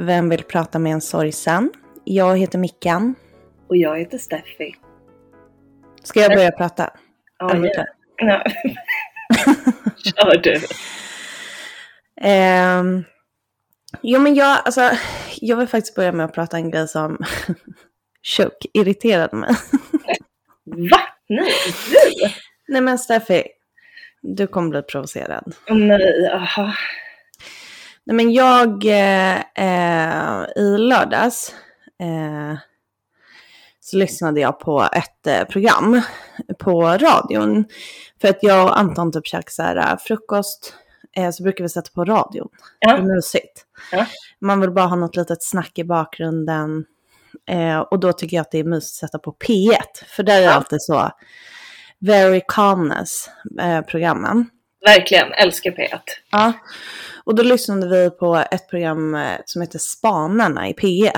Vem vill prata med en sorgsen? Jag heter Mickan. Och jag heter Steffi. Ska jag börja prata? Ja, ja. ja. Kör du. Um, jo men jag, alltså, jag vill faktiskt börja med att prata en grej som tjock irriterade mig. Va? Nej, du? Nej men Steffi, du kommer bli provocerad. Nej, aha. Nej men jag, eh, eh, i lördags, eh, så lyssnade jag på ett eh, program på radion. För att jag och Anton typ käkade så här, eh, frukost, eh, så brukar vi sätta på radion. Ja. Det är mysigt. Ja. Man vill bara ha något litet snack i bakgrunden. Eh, och då tycker jag att det är mysigt att sätta på P1. För där är Ja. alltid så, very calmness, eh, programmen. Verkligen, älskar P1. Ja, och då lyssnade vi på ett program eh, som heter Spanarna i P1.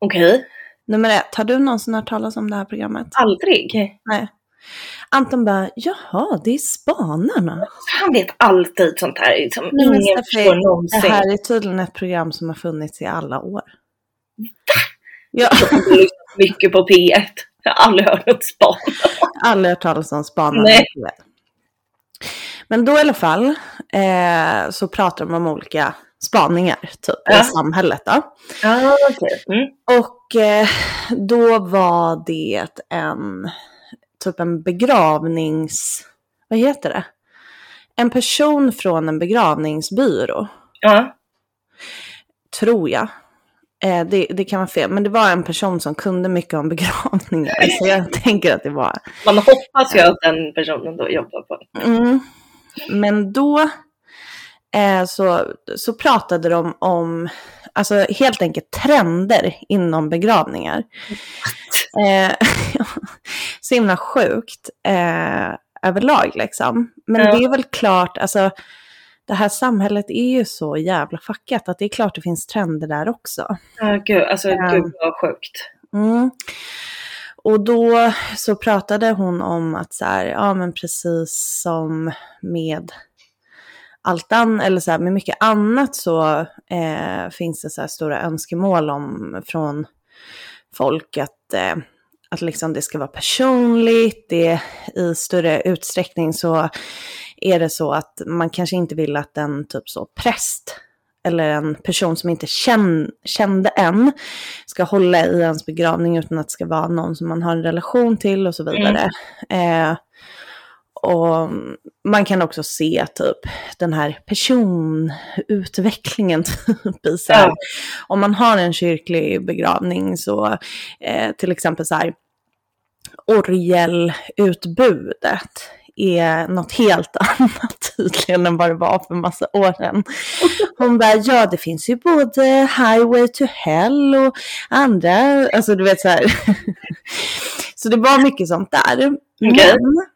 Okej. Nummer ett, har du någonsin hört talas om det här programmet? Aldrig. Nej. Anton bara, jaha, det är Spanarna. Han vet alltid sånt här som Nej, men ingen förstår Det någonsin. här är tydligen ett program som har funnits i alla år. Ja, Jag har lyssnat mycket på P1. Jag har aldrig hört något span. aldrig hört talas om Spanarna. Nej. Men då i alla fall eh, så pratar de om olika spaningar typ Ja. i samhället. Då. Ja, okej. Mm. Och eh, då var det en, typ en begravnings, vad heter det? En person från en begravningsbyrå, Ja. tror jag. Eh, det, det kan vara fel, men det var en person som kunde mycket om begravningar. så jag tänker att det var. Man hoppas ju att den personen då jobbar på. Mm. Men då eh, så, så pratade de om, alltså helt enkelt trender inom begravningar. Eh, så himla sjukt eh, överlag liksom. Men Ja. det är väl klart, alltså det här samhället är ju så jävla fuckat att det är klart det finns trender där också. Ja, gud, alltså gud vad sjukt. Mm. Och då så pratade hon om att så här, ja men precis som med allt annat, eller så här, med mycket annat så eh, finns det så här stora önskemål om från folk att, eh, att liksom det ska vara personligt, det, i större utsträckning så är det så att man kanske inte vill att en typ så präst eller en person som inte känn, kände en ska hålla i ens begravning utan att det ska vara någon som man har en relation till och så vidare. Eh, och man kan också se typ den här personutvecklingen typ i så här, Ja. om man har en kyrklig begravning så eh, till exempel så här orgelutbudet är något helt annat tydligen än vad det var för massa år sedan. Hon bara, ja det finns ju både Highway to Hell och andra, alltså du vet så här. så det var mycket sånt där. Okej. Men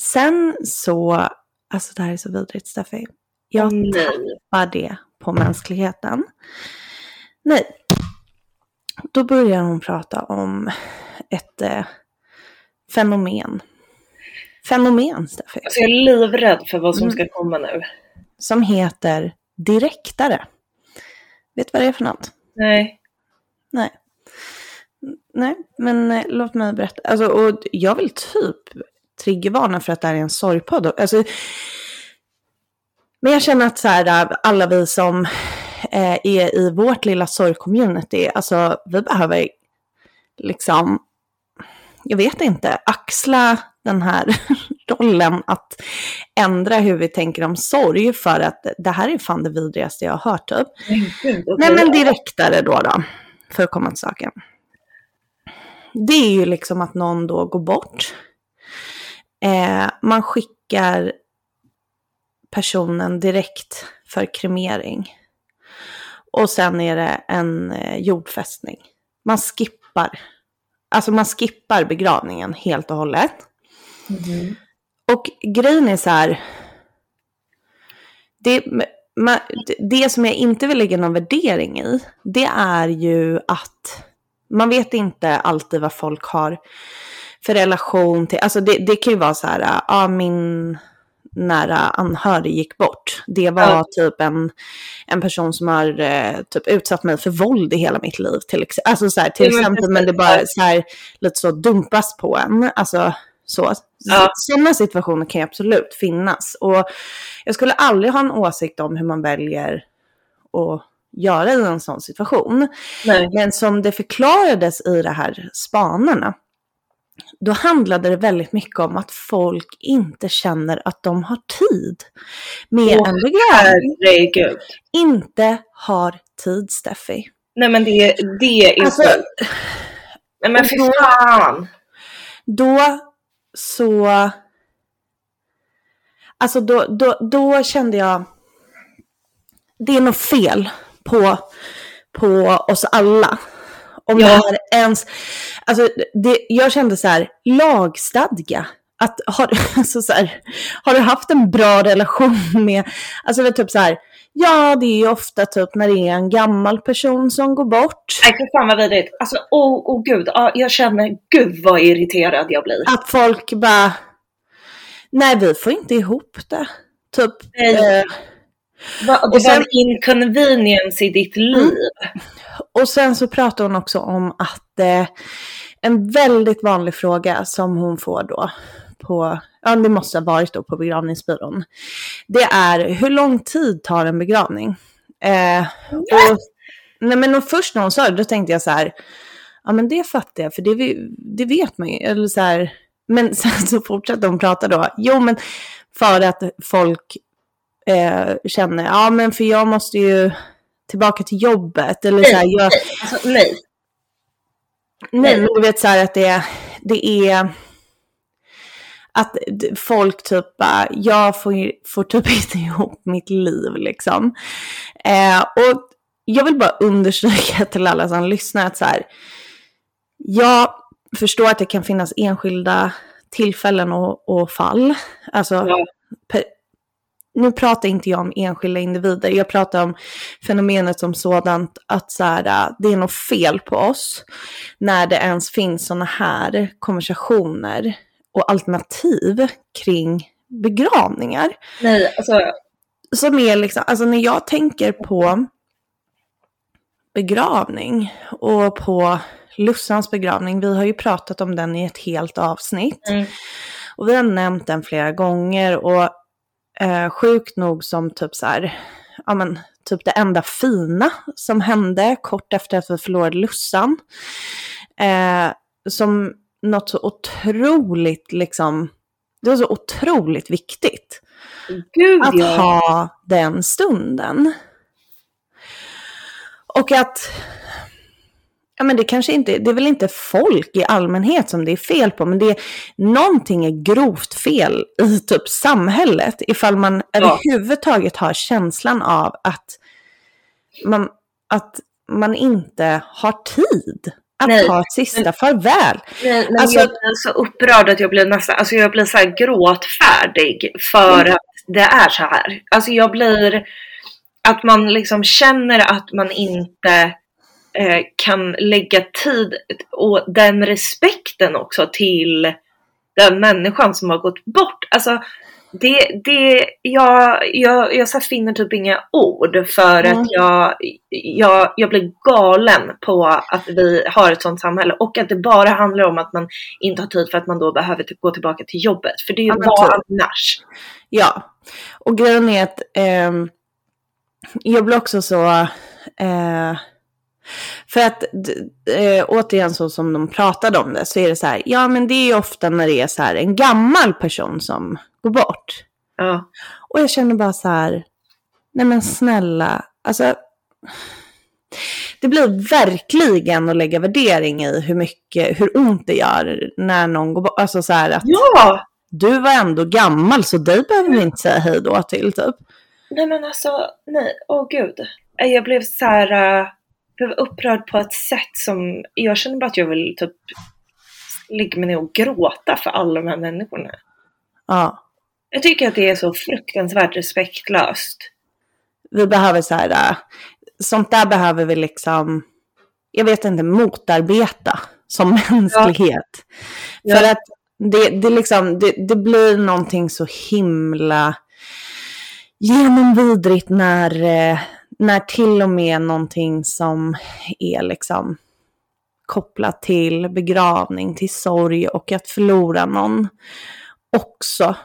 sen så, alltså det här är så vidrigt Steffi. Jag Nej. tappar det på mänskligheten. Nej. Då börjar hon prata om ett eh, fenomen. Fenomen, Steffi. Alltså jag är livrädd för vad som Mm. ska komma nu. Som heter direktare. Vet du vad det är för något? Nej. Nej. Nej, men eh, låt mig berätta. Alltså, och jag vill typ triggervarna för att det här är en sorgpodd. Alltså, men jag känner att så här, alla vi som eh, är i vårt lilla sorgcommunity, alltså vi behöver liksom, jag vet inte, axla den här rollen att ändra hur vi tänker om sorg för att det här är fan det vidrigaste jag har hört typ. Gud. Nej men direktare då då, för att komma till saken. Det är ju liksom att någon då går bort. Eh, man skickar personen direkt för kremering. Och sen är det en eh, jordfästning. Man skippar. Alltså man skippar begravningen helt och hållet. Mhm. Och grejen är så här. Det, ma- det som jag inte vill lägga någon värdering i, det är ju att man vet inte alltid vad folk har för relation till, alltså det, det kan ju vara så här, ja min, nära anhörig gick bort. Det var Ja. typ en, en person som har eh, typ utsatt mig för våld i hela mitt liv. Till, ex- alltså så här, till men exempel, men det bara så här, lite så dumpas på en. Alltså så. Ja. Sådana situationer kan ju absolut finnas. Och jag skulle aldrig ha en åsikt om hur man väljer att göra i en sån situation. Nej. Men som det förklarades i de här spanarna, då handlade det väldigt mycket om att folk inte känner att de har tid med Åh, en begravning. Herregud. Inte har tid, Steffi. Nej men det, det är Alltså, så... Nej men fy fan. då så... Alltså då, då, då kände jag... Det är något fel på, på oss alla. Om Ja. det här ens... Alltså det, jag kände så här, lagstadga. Att har, alltså så här, har du haft en bra relation med... Alltså är typ så här, ja det är ju ofta typ när det är en gammal person som går bort. Nej fy fan vad vidrigt. Alltså åh oh, gud. Ja, jag känner, gud vad irriterad jag blir. Att folk bara, nej vi får inte ihop det. Typ, Nej. eh, Va, det och var sen- en inconvenience i ditt liv. Och sen så pratar hon också om att eh, en väldigt vanlig fråga som hon får då på, ja det måste ha varit då på begravningsbyrån. Det är hur lång tid tar en begravning? Eh, och, nej men och först när hon sa det då tänkte jag så här, ja men det fattar jag för det, det vet man ju. Eller så här, men sen så fortsatte hon prata då, jo men för att folk eh, känner, ja men för jag måste ju tillbaka till jobbet. Eller så här, jag, Alltså nej. Nej, men du vet så här att det, det är att folk typ bara, jag får, får typ inte ihop mitt liv liksom. Eh, och jag vill bara understryka till alla som lyssnar att så här, jag förstår att det kan finnas enskilda tillfällen och, och fall. Alltså, Ja. per, nu pratar inte jag om enskilda individer, jag pratar om fenomenet som sådant att så här, äh, det är något fel på oss när det ens finns sådana här konversationer och alternativ kring begravningar. Nej, alltså Som är liksom, alltså när jag tänker på begravning och på Lussans begravning, vi har ju pratat om den i ett helt avsnitt. Mm. Och vi har nämnt den flera gånger och eh, sjukt nog som typ så här, ja men typ det enda fina som hände kort efter att vi förlorade Lussan. Eh, som något så otroligt liksom, det var så otroligt viktigt gud att ja. ha den stunden. Och att, ja men det kanske inte, det är väl inte folk i allmänhet som det är fel på, men det är, någonting är grovt fel i typ samhället ifall man Ja. överhuvudtaget har känslan av att man, att man inte har tid att Nej, ta ett sista farväl. Nej, men Alltså- jag blir så upprörd att jag blir nästan, alltså jag blir så här gråtfärdig för Mm. att det är så här. Alltså jag blir, att man liksom känner att man inte kan lägga tid och den respekten också till den människan som har gått bort. Alltså det, det, jag, jag, jag så finner typ inga ord för Mm. att jag, jag, jag blir galen på att vi har ett sånt samhälle och att det bara handlar om att man inte har tid för att man då behöver typ gå tillbaka till jobbet. För det är ju vad typ. annars? Ja, och grejen är att ehm, jag blir också så... Eh, för att eh, återigen så som de pratade om det så är det så här, ja men det är ju ofta när det är så här en gammal person som går bort. Ja. Och jag känner bara så här, nej men snälla, alltså. Det blir verkligen att lägga värdering i hur mycket, hur ont det gör när någon går bort. Alltså så här att ja! du var ändå gammal så dig behöver vi inte säga hej då till typ. Nej men alltså, nej, åh gud. Eh, Jag blev så här, uh, blev upprörd på ett sätt som, jag känner bara att jag vill typ ligga mig ner och gråta för alla de här människorna. Ja, Jag tycker att det är så fruktansvärt respektlöst. vi behöver så här, äh, sånt där behöver vi liksom, jag vet inte, motarbeta som mänsklighet. Ja. För att Det, det, liksom, det, det blir någonting så himla genomvidrigt när, eh, när till och med någonting som är liksom kopplat till begravning, till sorg och att förlora någon också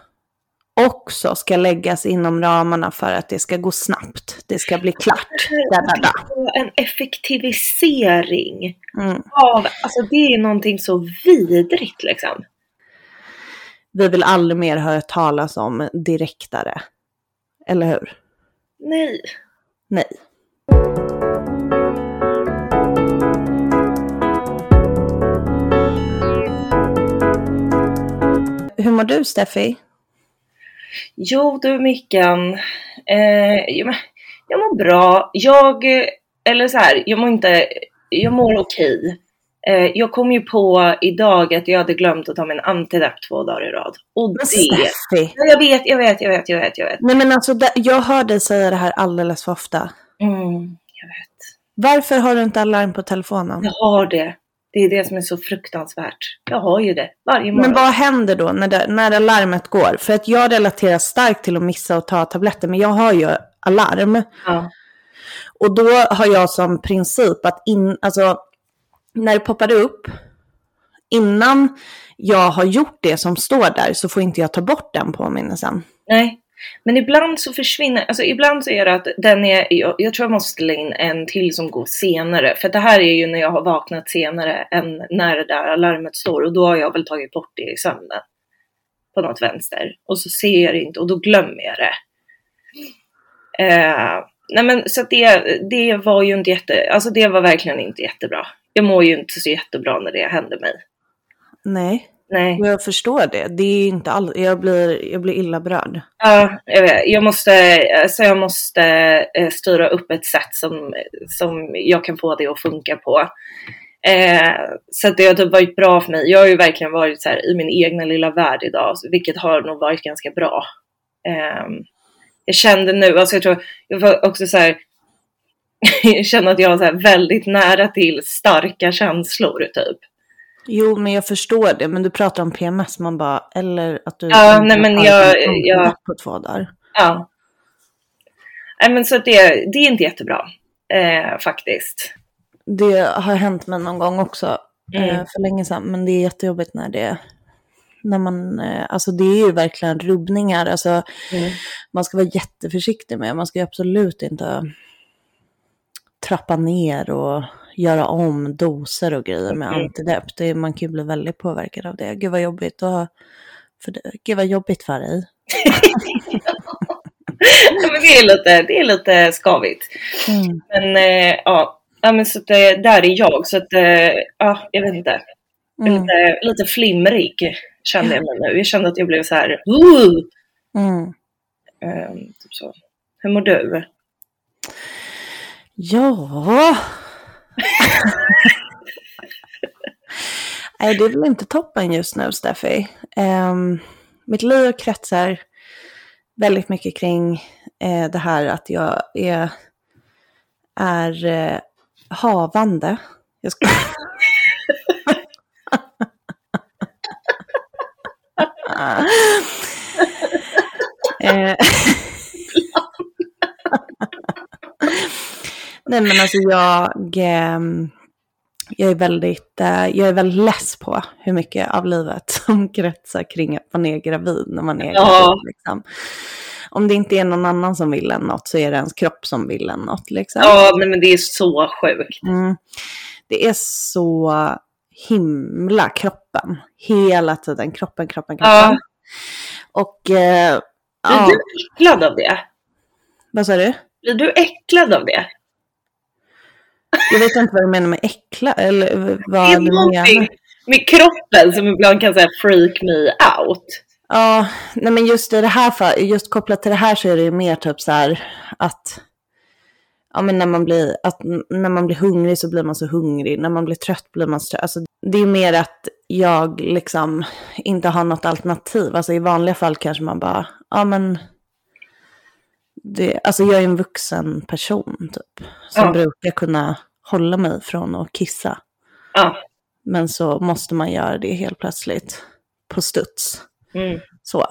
också ska läggas inom ramarna för att det ska gå snabbt. Det ska bli klart. Da, da, da. En effektivisering Mm. av, alltså det är någonting så vidrigt liksom. Vi vill aldrig mer höra talas om direktare. Eller hur? Nej. Nej. Hur mår du Steffi? Jo du Mickan, eh, jag, jag mår bra. Jag, eh, eller så här, jag mår inte, jag mår okej. Okay. Eh, jag kom ju på idag att jag hade glömt att ta min antidepp två dagar i rad. Och Men det... Ja, Jag vet, jag vet, jag vet, jag vet, jag vet. Nej men alltså, det- jag hör dig säga det här alldeles för ofta. Mm, jag vet. Varför har du inte alarm på telefonen? Jag har det. Det är det som är så fruktansvärt. Jag har ju det varje morgon. Men vad händer då när, det, när alarmet går? För att jag relaterar starkt till att missa och ta tabletter, men jag har ju alarm. Ja. Och då har jag som princip att in, alltså, när det poppar upp, innan jag har gjort det som står där så får inte jag ta bort den påminnelsen. Nej, men ibland så försvinner, alltså ibland så är det att den är, jag, jag tror jag måste ställa in en till som går senare. För det här är ju när jag har vaknat senare än när det där alarmet står och då har jag väl tagit bort det i sömnen. På något vänster. Och så ser jag det inte och då glömmer jag det. Eh, nej men så att det, det var ju inte jätte, alltså det var verkligen inte jättebra. Jag mår ju inte så jättebra när det händer mig. Nej, Nej. jag förstår det. Det är inte all, jag, blir, jag blir illa berörd. Ja, jag. Jag måste, alltså jag måste eh, styra upp ett sätt som, som jag kan få det att funka på. Eh, så det har typ varit bra för mig. Jag har ju verkligen varit så här i min egna lilla värld idag, vilket har nog varit ganska bra. Eh, jag kände nu, alltså jag tror, jag var också så här, känner att jag var här väldigt nära till starka känslor typ. Jo, men jag förstår det. Men du pratar om PMS, man bara, eller att du Ja, nej, men har jag- jag- på två dagar. Ja. Nej men så det, det är inte jättebra. Eh, faktiskt. Det har hänt mig någon gång också, Mm. eh, för länge sedan. Men det är jättejobbigt när det, när man, eh, alltså det är ju verkligen rubbningar. Alltså Mm. man ska vara jätteförsiktig med, man ska ju absolut inte trappa ner och göra om doser och grejer med Mm. antidepp. Det, man kan ju bli väldigt påverkad av det. Gud vad jobbigt, och, för det, gud vad jobbigt för dig. Ja, men det, är lite, det är lite skavigt. Mm. Men eh, ja. ja, men så att, eh, där är jag. Så att, eh, ja, jag vet inte. Mm. Lite, lite flimrig kände jag mig nu. Jag kände att jag blev så här. Uh! Mm. Eh, typ så. Hur mår du? Ja. Nej, det är väl inte toppen just nu, Steffi. Ehm, mitt liv kretsar väldigt mycket kring eh, det här att jag är, är eh, havande. Jag ska... Eh, Nej men alltså jag, ehm, jag är väldigt, eh, jag är väldigt less på hur mycket av livet som kretsar kring att man är gravid när man är Ja. gravid. Liksom. Om det inte är någon annan som vill en något så är det ens kropp som vill en något. Liksom. Ja, nej, men det är så sjukt. Mm. Det är så himla kroppen. Hela tiden kroppen, kroppen, kroppen. Ja. Och eh, Blir ja, du äcklad av det? vad sa du? Blir du äcklad av det? Jag vet inte vad du menar med äckla eller Det vad är du menar. med kroppen som ibland kan säga freak me out. Ja, nej men just i det här fall, just kopplat till det här så är det ju mer typ så här att ja men när man blir, att när man blir hungrig så blir man så hungrig, när man blir trött blir man så trött. Alltså det är mer att jag liksom inte har något alternativ. Alltså i vanliga fall kanske man bara, ja men det, alltså jag är en vuxen person typ. Som Ja. brukar kunna hålla mig från att kissa. Ja, Men så måste man göra det helt plötsligt. på studs. Mm. Så.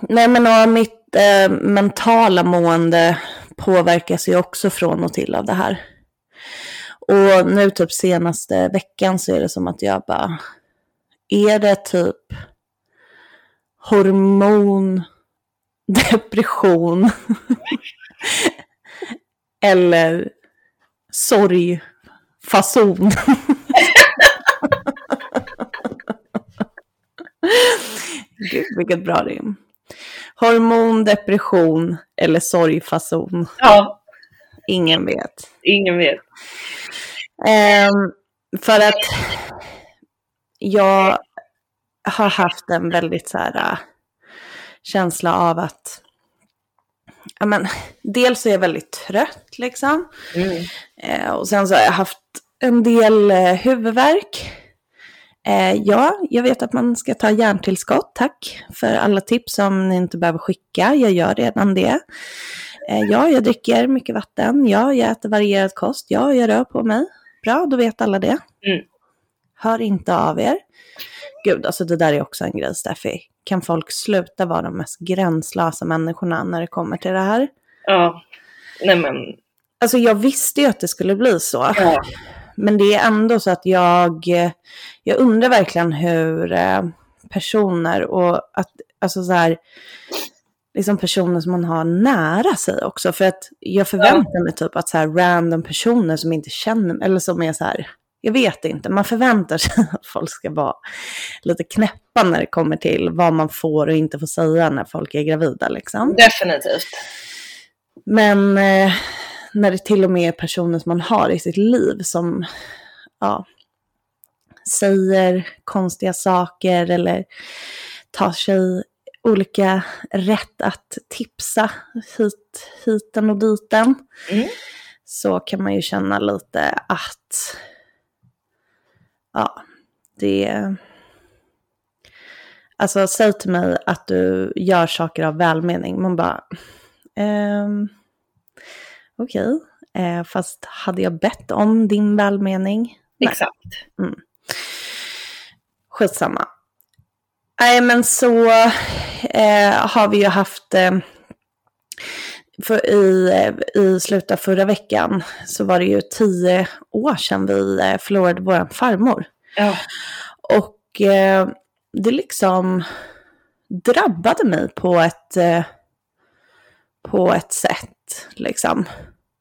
Nej men och mitt eh, mentala mående påverkas ju också från och till av det här. Och nu typ senaste veckan så är det som att jag bara, är det typ hormon, depression eller sorgfason? Gud, vilket bra rim. Hormon, depression eller sorgfason. Ja, Ingen vet. ingen vet. Ehm, för att jag har haft en väldigt så här äh, känsla av att ja, men, dels är jag väldigt trött liksom. Mm. Eh, och sen så har jag haft en del eh, huvudvärk. Eh, ja, jag vet att man ska ta järntillskott, tack för alla tips som ni inte behöver skicka. Jag gör redan det. Eh, ja, jag dricker mycket vatten. Ja, jag äter varierad kost. Ja, jag rör på mig. Bra, då vet alla det. Mm. Hör inte av er. Gud, alltså det där är också en grej, Steffi. Kan folk sluta vara de mest gränslösa människorna när det kommer till det här? Ja, nej men. Alltså jag visste ju att det skulle bli så. Ja. Men det är ändå så att jag, jag undrar verkligen hur eh, personer och att, alltså så här, liksom personer som man har nära sig också. För att jag förväntar mig typ att så här random personer som inte känner eller som är så här, jag vet inte, man förväntar sig att folk ska vara lite knäppa när det kommer till vad man får och inte får säga när folk är gravida liksom. Definitivt. Men eh, när det till och med är personer som man har i sitt liv som ja, säger konstiga saker eller tar sig olika rätt att tipsa hit, hiten och diten. Mm. Så kan man ju känna lite att ja, det Alltså säg till mig att du gör saker av välmening. Man bara, ehm, okej, eh, fast hade jag bett om din välmening? Nej. Exakt. Skitsamma. Nej men så eh, har vi ju haft, eh, för i, i slutet av förra veckan så var det ju tio år sedan vi eh, förlorade vår farmor. Ja. Och eh, det liksom drabbade mig på ett, eh, på ett sätt. Liksom.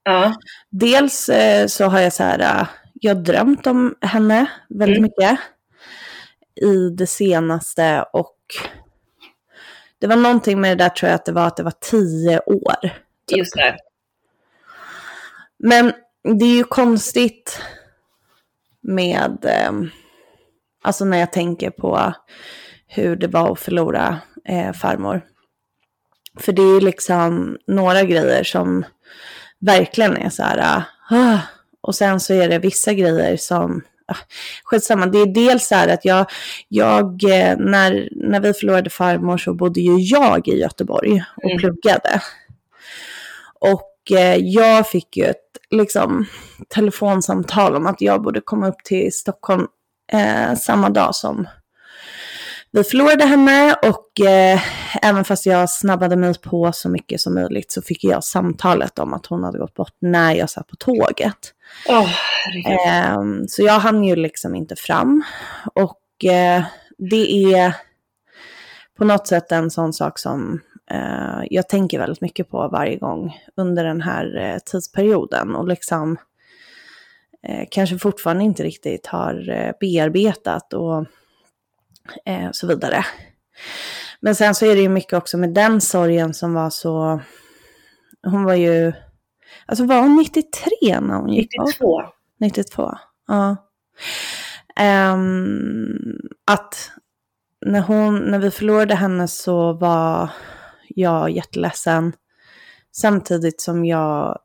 Ja. Dels eh, så har jag så här, eh, jag drömt om henne väldigt Mm. mycket i det senaste och det var någonting med det där tror jag att det var att det var tio år. Just det. Men det är ju konstigt med, eh, alltså när jag tänker på hur det var att förlora eh, farmor. För det är liksom några grejer som verkligen är så här, ah, och sen så är det vissa grejer som, skitsamma, det är dels så här att jag, jag eh, när, när vi förlorade farmor så bodde ju jag i Göteborg och Mm. pluggade. Och eh, jag fick ju ett liksom, telefonsamtal om att jag borde komma upp till Stockholm eh, samma dag som vi förlorade henne och eh, även fast jag snabbade mig på så mycket som möjligt så fick jag samtalet om att hon hade gått bort när jag satt på tåget. Herregud. Ehm, så jag hann ju liksom inte fram. Och eh, det är på något sätt en sån sak som eh, jag tänker väldigt mycket på varje gång under den här eh, tidsperioden. Och liksom eh, kanske fortfarande inte riktigt har eh, bearbetat och eh, så vidare. Men sen så är det ju mycket också med den sorgen som var så... Hon var ju... Alltså var hon 93 när hon gick bort? 92. 92, ja. Ehm, att när, hon, när vi förlorade henne så var jag jätteledsen. Samtidigt som jag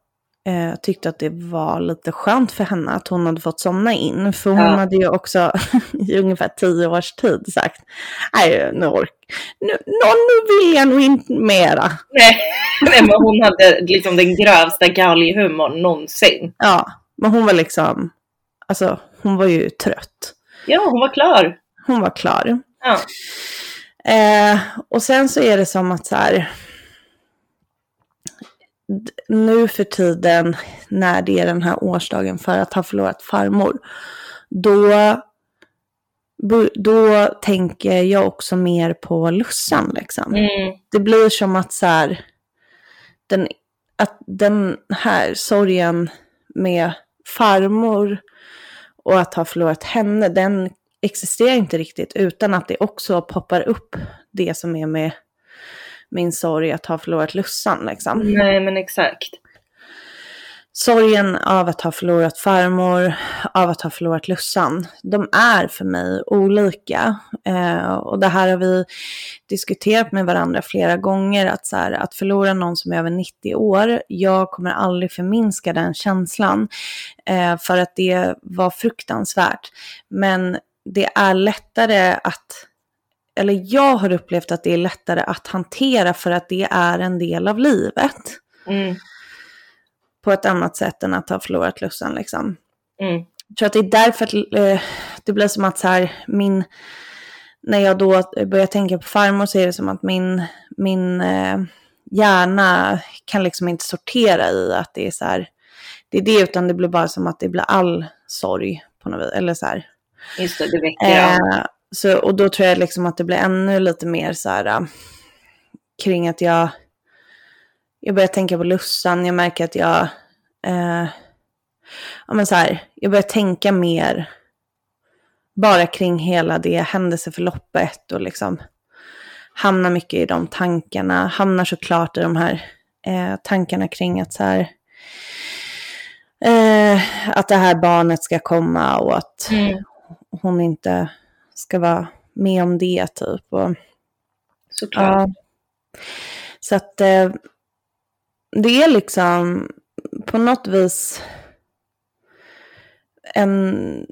eh, tyckte att det var lite skönt för henne att hon hade fått somna in. För hon Ja. hade ju också i ungefär tio års tid sagt, nej nu ork, nu, nå, nu vill jag nog inte mera. Nej. Nej, men hon hade liksom den grövsta galghumorn någonsin. Ja, men hon var liksom, alltså hon var ju trött. Ja, hon var klar. Hon var klar. Ja. Eh, och sen så är det som att så här, nu för tiden när det är den här årsdagen för att ha förlorat farmor, då, då tänker jag också mer på Lussan liksom. Mm. Det blir som att så här, den, att den här sorgen med farmor och att ha förlorat henne, den existerar inte riktigt utan att det också poppar upp det som är med min sorg att ha förlorat Lussan. Liksom. Nej men exakt. Sorgen av att ha förlorat farmor, av att ha förlorat Lussan, de är för mig olika. Eh, och det här har vi diskuterat med varandra flera gånger, att, så här, att förlora någon som är över 90 år, jag kommer aldrig förminska den känslan, eh, för att det var fruktansvärt. Men det är lättare att, eller jag har upplevt att det är lättare att hantera för att det är en del av livet Mm. på ett annat sätt än att ha förlorat Lussan liksom. Mm. Jag tror att det är därför att eh, det blir som att så här, min, när jag då börjar tänka på farmor så är det som att min, min eh, hjärna kan liksom inte sortera i att det är så här, det är det utan det blir bara som att det blir all sorg på något vis, eller så här. Just det, det väcker eh. Så, och då tror jag liksom att det blir ännu lite mer så här äh, kring att jag, jag börjar tänka på Lussan, jag märker att jag, eh, ja men så här, jag börjar tänka mer bara kring hela det händelseförloppet och liksom hamnar mycket i de tankarna, hamnar såklart i de här eh, tankarna kring att så här, eh, att det här barnet ska komma och att Mm. hon inte ska vara med om det typ. Och, Såklart. ja. Så att eh, det är liksom på något vis en...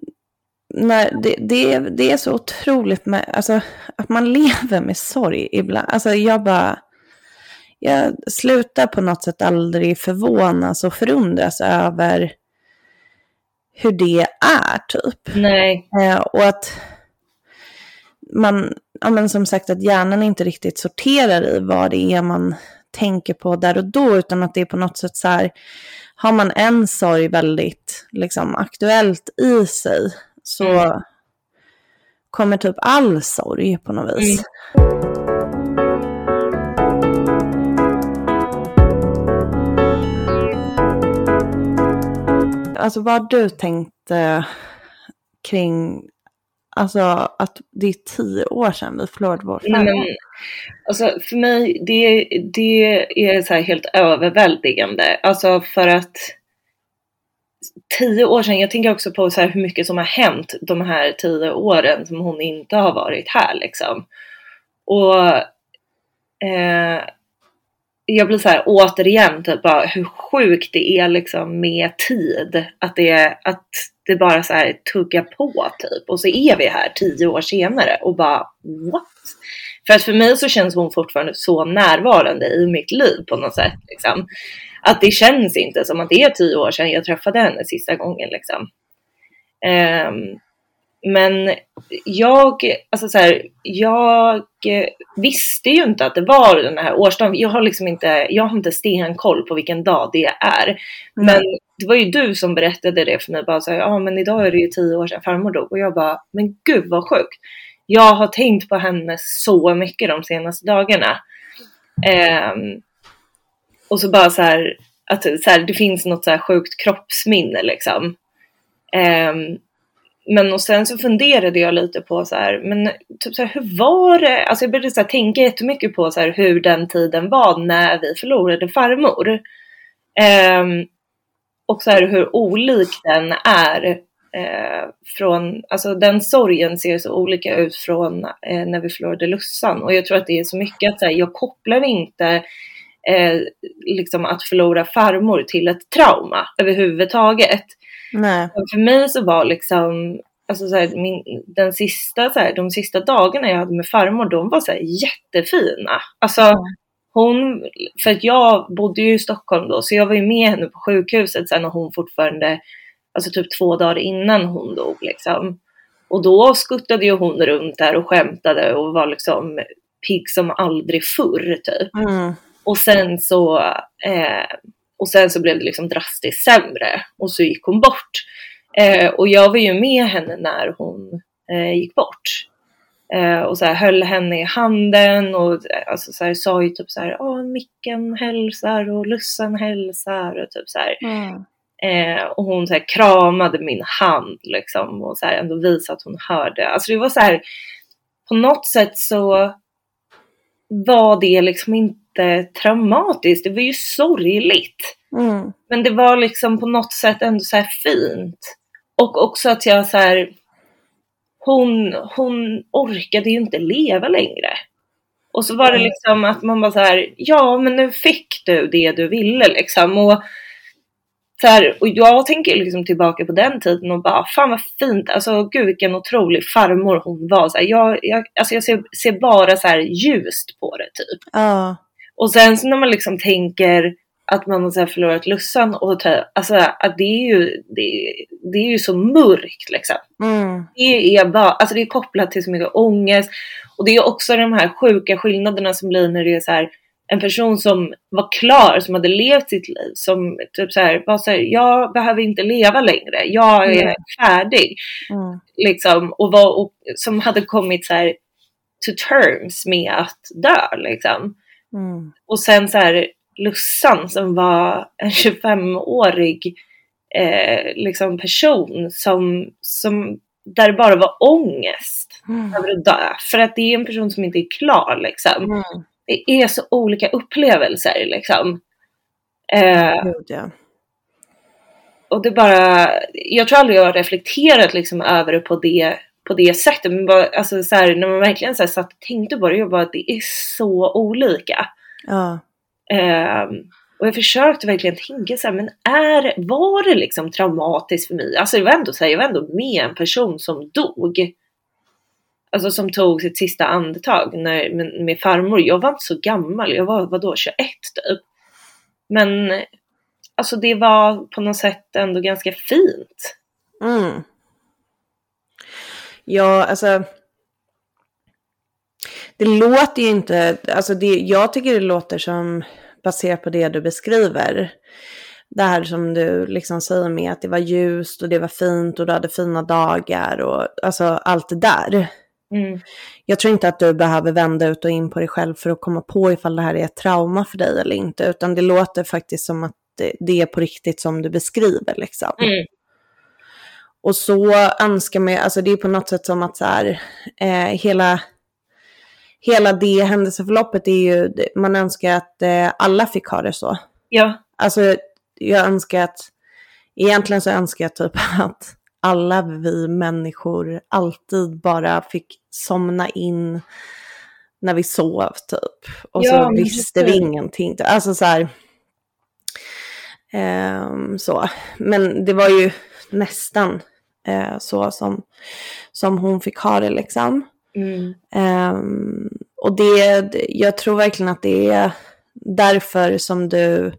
När det, det, det är så otroligt med, alltså, att man lever med sorg ibland. Alltså jag bara, jag slutar på något sätt aldrig förvånas och förundras över hur det är typ. Nej. Eh, och att man, ja men som sagt att hjärnan inte riktigt sorterar i vad det är man tänker på där och då, utan att det är på något sätt så här, har man en sorg väldigt liksom aktuellt i sig så Mm. kommer typ all sorg på något vis. Alltså vad har du tänkt eh, kring alltså, att det är tio år sedan vi förlorade vår farmor? men, alltså för mig, det, det är så här helt överväldigande. Alltså för att tio år sedan, jag tänker också på så hur mycket som har hänt de här tio åren som hon inte har varit här liksom. Och eh, jag blir så här återigen typ bara hur sjukt det är liksom med tid. Att det, att det bara så här tuggar på typ. Och så är vi här tio år senare och bara what? För att för mig så känns hon fortfarande så närvarande i mitt liv på något sätt. Liksom. Att det känns inte som att det är tio år sedan jag träffade henne sista gången. Liksom. Um, men jag, alltså så här, jag eh, visste ju inte att det var den här årsdagen. Jag har liksom inte, jag har inte stenkoll på vilken dag det är. Men det var ju du som berättade det för mig. Bara så ja men idag är det ju tio år sedan farmor dog. Och jag bara, men gud vad sjukt. Jag har tänkt på henne så mycket de senaste dagarna. Ehm, och så bara så här, att så här, det finns något så här sjukt kroppsminne liksom. Ehm, men och sen så funderade jag lite på så här, men typ så här, hur var det? Alltså jag började så här, tänka jättemycket på så här, hur den tiden var när vi förlorade farmor. Ehm, och så här, hur olik den är eh, från, alltså den sorgen ser så olika ut från eh, när vi förlorade Lussan. Och jag tror att det är så mycket att så här, jag kopplar inte eh, liksom att förlora farmor till ett trauma överhuvudtaget. Nej. Och För mig så var liksom, alltså så här, min, den sista, så här, de sista dagarna jag hade med farmor, de var så här jättefina. Alltså hon, för att jag bodde ju i Stockholm då, så jag var ju med henne på sjukhuset sen när hon fortfarande, alltså typ två dagar innan hon dog liksom. Och då skuttade ju hon runt där och skämtade och var liksom pigg som aldrig förr typ. Mm. Och sen så, eh, och sen så blev det liksom drastiskt sämre och så gick hon bort. Eh, och jag var ju med henne när hon eh, gick bort. Eh, och så här, höll henne i handen och alltså, så här, sa ju typ så här, Åh, Micken hälsar och Lussan hälsar och typ så här. Mm. Eh, och hon så här, kramade min hand liksom och så här, ändå visade att hon hörde. Alltså det var så här, på något sätt så var det liksom inte traumatiskt. Det var ju sorgligt. Mm. Men det var liksom på något sätt ändå så här fint. Och också att jag så här, hon, hon orkade ju inte leva längre. Och så var det liksom att man bara så här, ja men nu fick du det du ville liksom. Och, så här, och jag tänker liksom tillbaka på den tiden och bara, fan vad fint, alltså gud vilken otrolig farmor hon var. Så här, jag, jag, alltså jag ser, ser bara så här ljust på det typ. Ja. Och sen så när man liksom tänker att man har förlorat lussan och alltså att det är ju, det, det är ju så mörkt liksom. Mm. Det är bara, alltså det är kopplat till så mycket ångest och det är också de här sjuka skillnaderna som blir när det är så här en person som var klar, som hade levt sitt liv, som typ så här var så här, jag behöver inte leva längre, jag är Mm. färdig, Mm. liksom, och, var, och som hade kommit så här to terms med att dö, liksom. Mm. Och sen så här Lussan som var en 25-årig eh, liksom person som, som där det bara var ångest Mm. över att dö. För att det är en person som inte är klar liksom. Mm. Det är så olika upplevelser liksom. Eh, ja. och det bara, jag tror aldrig jag har reflekterat liksom över det på det, på det sättet. Men bara, alltså så här, när man verkligen så här satt och tänkte på det, jag bara det är så olika. Ja. Ehm, och jag försökte verkligen tänka så här, men är, var det liksom traumatiskt för mig? Alltså det var ändå så här, jag var ändå med en person som dog. Alltså som tog sitt sista andetag när, med, med farmor. Jag var inte så gammal, jag var vadå 21 typ. Men alltså det var på något sätt ändå ganska fint. Mm. Ja, alltså. Det låter ju inte, alltså det, jag tycker det låter som, baserat på det du beskriver, det här som du liksom säger med att det var ljust och det var fint och du hade fina dagar och alltså allt det där. Mm. Jag tror inte att du behöver vända ut och in på dig själv för att komma på ifall det här är ett trauma för dig eller inte, utan det låter faktiskt som att det, det är på riktigt som du beskriver liksom. Mm. Och så önskar man, alltså det är på något sätt som att så här, eh, hela, hela det händelseförloppet är ju, man önskar att eh, alla fick ha det så. Ja, Alltså jag önskar att, egentligen så önskar jag typ att alla vi människor alltid bara fick somna in när vi sov typ. Och Ja, så visste vi ingenting. Alltså så här. ehm, så. Men det var ju nästan eh, så som, som hon fick ha det liksom. mm. Ehm, och det, jag tror verkligen att det är därför som du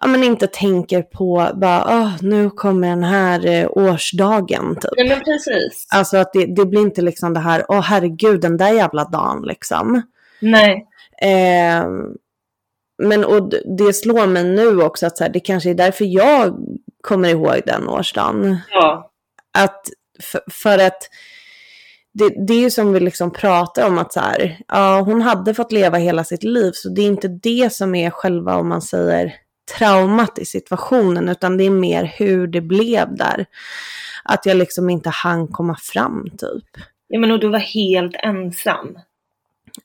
ja, men inte tänker på bara, "Åh, nu kommer den här eh, årsdagen typ. Nej men precis. Alltså att det, det blir inte liksom det här, åh herregud den där jävla dagen liksom. Nej. Ehm, men och det slår mig nu också att så här, det kanske är därför jag kommer ihåg den årsdagen. Ja. Att för, för att det, det är ju som vi liksom pratar om att så här, ja hon hade fått leva hela sitt liv så det är inte det som är själva om man säger traumat i situationen utan det är mer hur det blev där. Att jag liksom inte hann komma fram typ. ja men och du var helt ensam.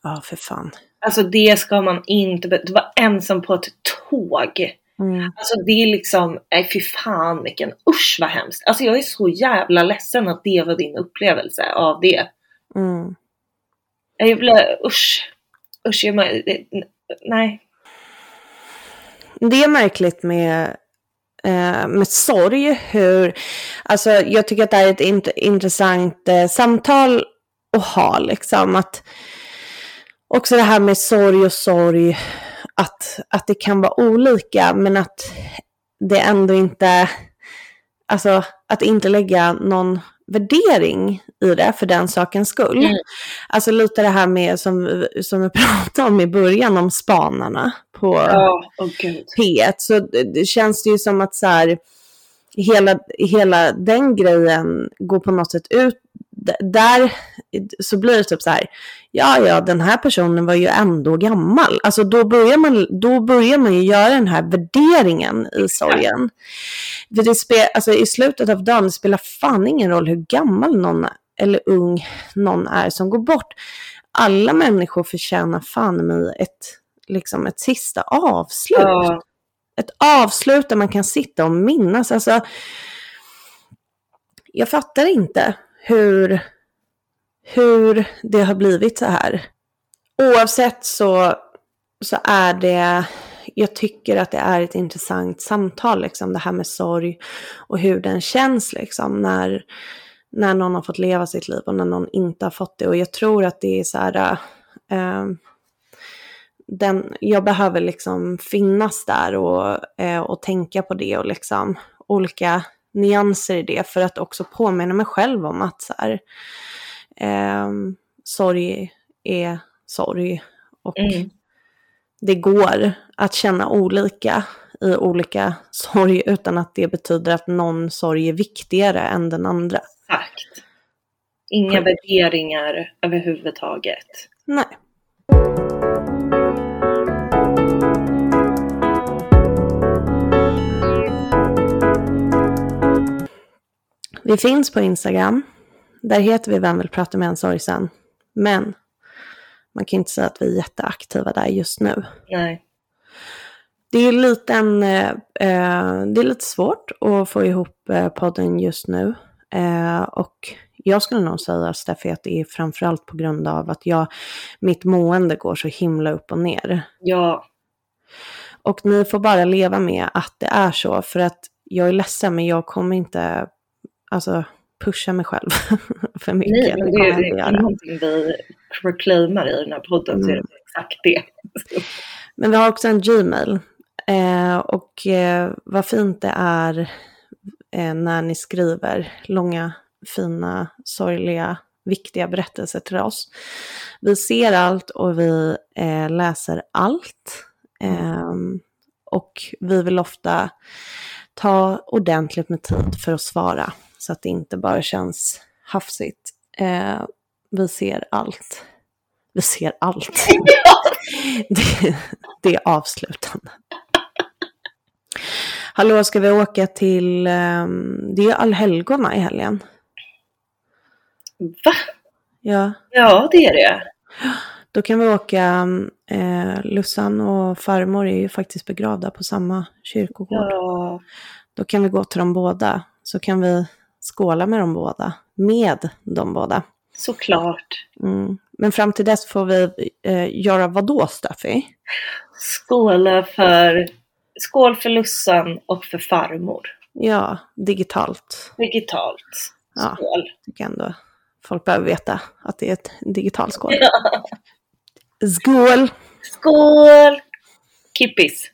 Ja för fan. Alltså det ska man inte, du var ensam på ett tåg. Mm. Alltså det är liksom, nej fy fan vilken, usch vad hemskt. Alltså jag är så jävla ledsen att det var din upplevelse av det. Mm. Jag blir, usch. Usch, jag, nej. Det är märkligt med, eh, med sorg hur, alltså jag tycker att det här är ett int- intressant eh, samtal att ha liksom. Att också det här med sorg och sorg, att, att det kan vara olika men att det ändå inte, alltså att inte lägga någon värdering i det för den sakens skull. Mm. Alltså lite det här med som, som vi pratade om i början om spanarna på åh gud. P1. Så det, det känns det ju som att så här, hela, hela den grejen går på något sätt ut. Där så blir det typ så här, ja ja den här personen var ju ändå gammal. Alltså då börjar man, då börjar man ju göra den här värderingen i sorgen. För det spel, alltså i slutet av dagen spelar fan ingen roll hur gammal någon eller ung någon är som går bort. Alla människor förtjänar fan i mig ett, liksom ett sista avslut Ja, ett avslut där man kan sitta och minnas. Alltså, jag fattar inte hur, hur det har blivit så här. Oavsett så, så är det, jag tycker att det är ett intressant samtal, liksom, det här med sorg och hur den känns liksom, när, när någon har fått leva sitt liv och när någon inte har fått det. Och jag tror att det är så här, äh, den, jag behöver liksom finnas där och, äh, och tänka på det och liksom olika nyanser i det för att också påminna mig själv om att så här, eh, sorg är sorg och Mm. det går att känna olika i olika sorg utan att det betyder att någon sorg är viktigare än den andra. exakt. Inga värderingar överhuvudtaget. Nej. Vi finns på Instagram. Där heter vi Vem vill prata med en sorgsen. Men man kan inte säga att vi är jätteaktiva där just nu. Nej. Det är lite, en, eh, eh, det är lite svårt att få ihop eh, podden just nu. Eh, och jag skulle nog säga, Steffi, att det är framförallt på grund av att jag, mitt mående går så himla upp och ner. Ja, Och ni får bara leva med att det är så, för att jag är ledsen, men jag kommer inte alltså, pusha mig själv för mycket. nej, men det inte det är någonting vi proclaimar i den här podden så är det Mm. exakt det. Men vi har också en Gmail. Eh, och eh, vad fint det är eh, när ni skriver långa, fina, sorgliga, viktiga berättelser till oss. Vi ser allt och vi eh, läser allt. Ehm, och vi vill ofta ta ordentligt med tid för att svara. Så att det inte bara känns hafsigt. Eh, vi ser allt. Vi ser allt. det, det är avslutande. Hallå, ska vi åka till... ehm, det är allhelgona i helgen. Va? Ja, Ja, det är det. Då kan vi åka... Eh, Lussan och farmor är ju faktiskt begravda på samma kyrkogård. Ja, Då kan vi gå till dem båda. Så kan vi skåla med dem båda. Med dem båda. såklart. Mm. Men fram till dess får vi eh, göra vad då, Steffi? Skåla för, skål för Lussan och för farmor. Ja, digitalt. Digitalt. Ja. Skål. tycker ändå folk behöver veta att det är ett digitalt skål. Skål! Skål! Kippis.